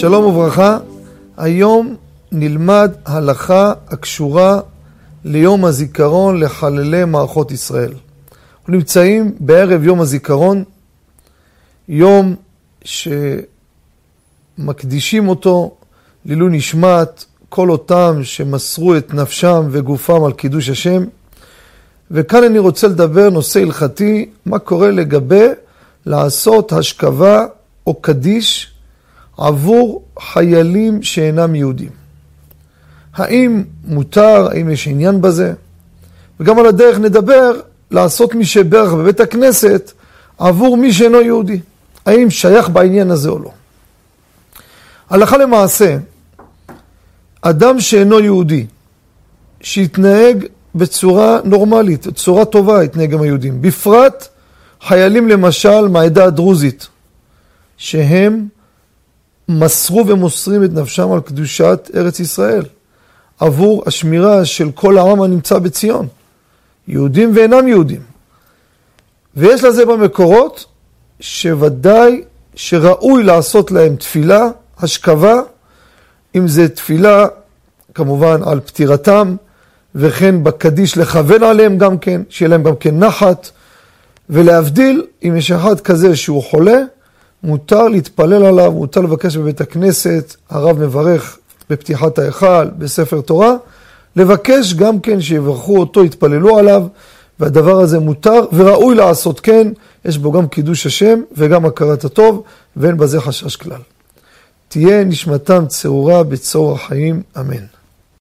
שלום וברכה, היום נלמד הלכה הקשורה ליום הזיכרון לחללי מערכות ישראל. אנחנו נמצאים בערב יום הזיכרון, יום שמקדישים אותו לעילוי נשמת כל אותם שמסרו את נפשם וגופם על קידוש השם. וכאן אני רוצה לדבר נושא הלכתי, מה קורה לגבי לעשות השכבה או קדיש עבור חיילים שאינם יהודים. האם מותר, האם יש עניין בזה? וגם על הדרך נדבר לעשות מי שברך בבית הכנסת עבור מי שאינו יהודי. האם שייך בעניין הזה או לא? הלכה למעשה, אדם שאינו יהודי, שיתנהג בצורה נורמלית, בצורה טובה יתנהג עם היהודים. בפרט חיילים למשל מהעדה הדרוזית, שהם מסרו ומוסרים את נפשם על קדושת ארץ ישראל, עבור השמירה של כל העם הנמצא בציון, יהודים ואינם יהודים. ויש לזה במקורות שוודאי שראוי לעשות להם תפילה, השכבה, אם זה תפילה כמובן על פטירתם, וכן בקדיש לכוון עליהם גם כן, שיהיה להם גם כן נחת, ולהבדיל אם יש אחד כזה שהוא חולה, מותר להתפלל עליו, מותר לבקש בבית הכנסת, הרב מברך בפתיחת ההיכל, בספר תורה, לבקש גם כן שיברכו אותו, יתפללו עליו, והדבר הזה מותר וראוי לעשות כן, יש בו גם קידוש השם וגם הכרת הטוב, ואין בזה חשש כלל. תהיה נשמתם צרורה בצור החיים, אמן.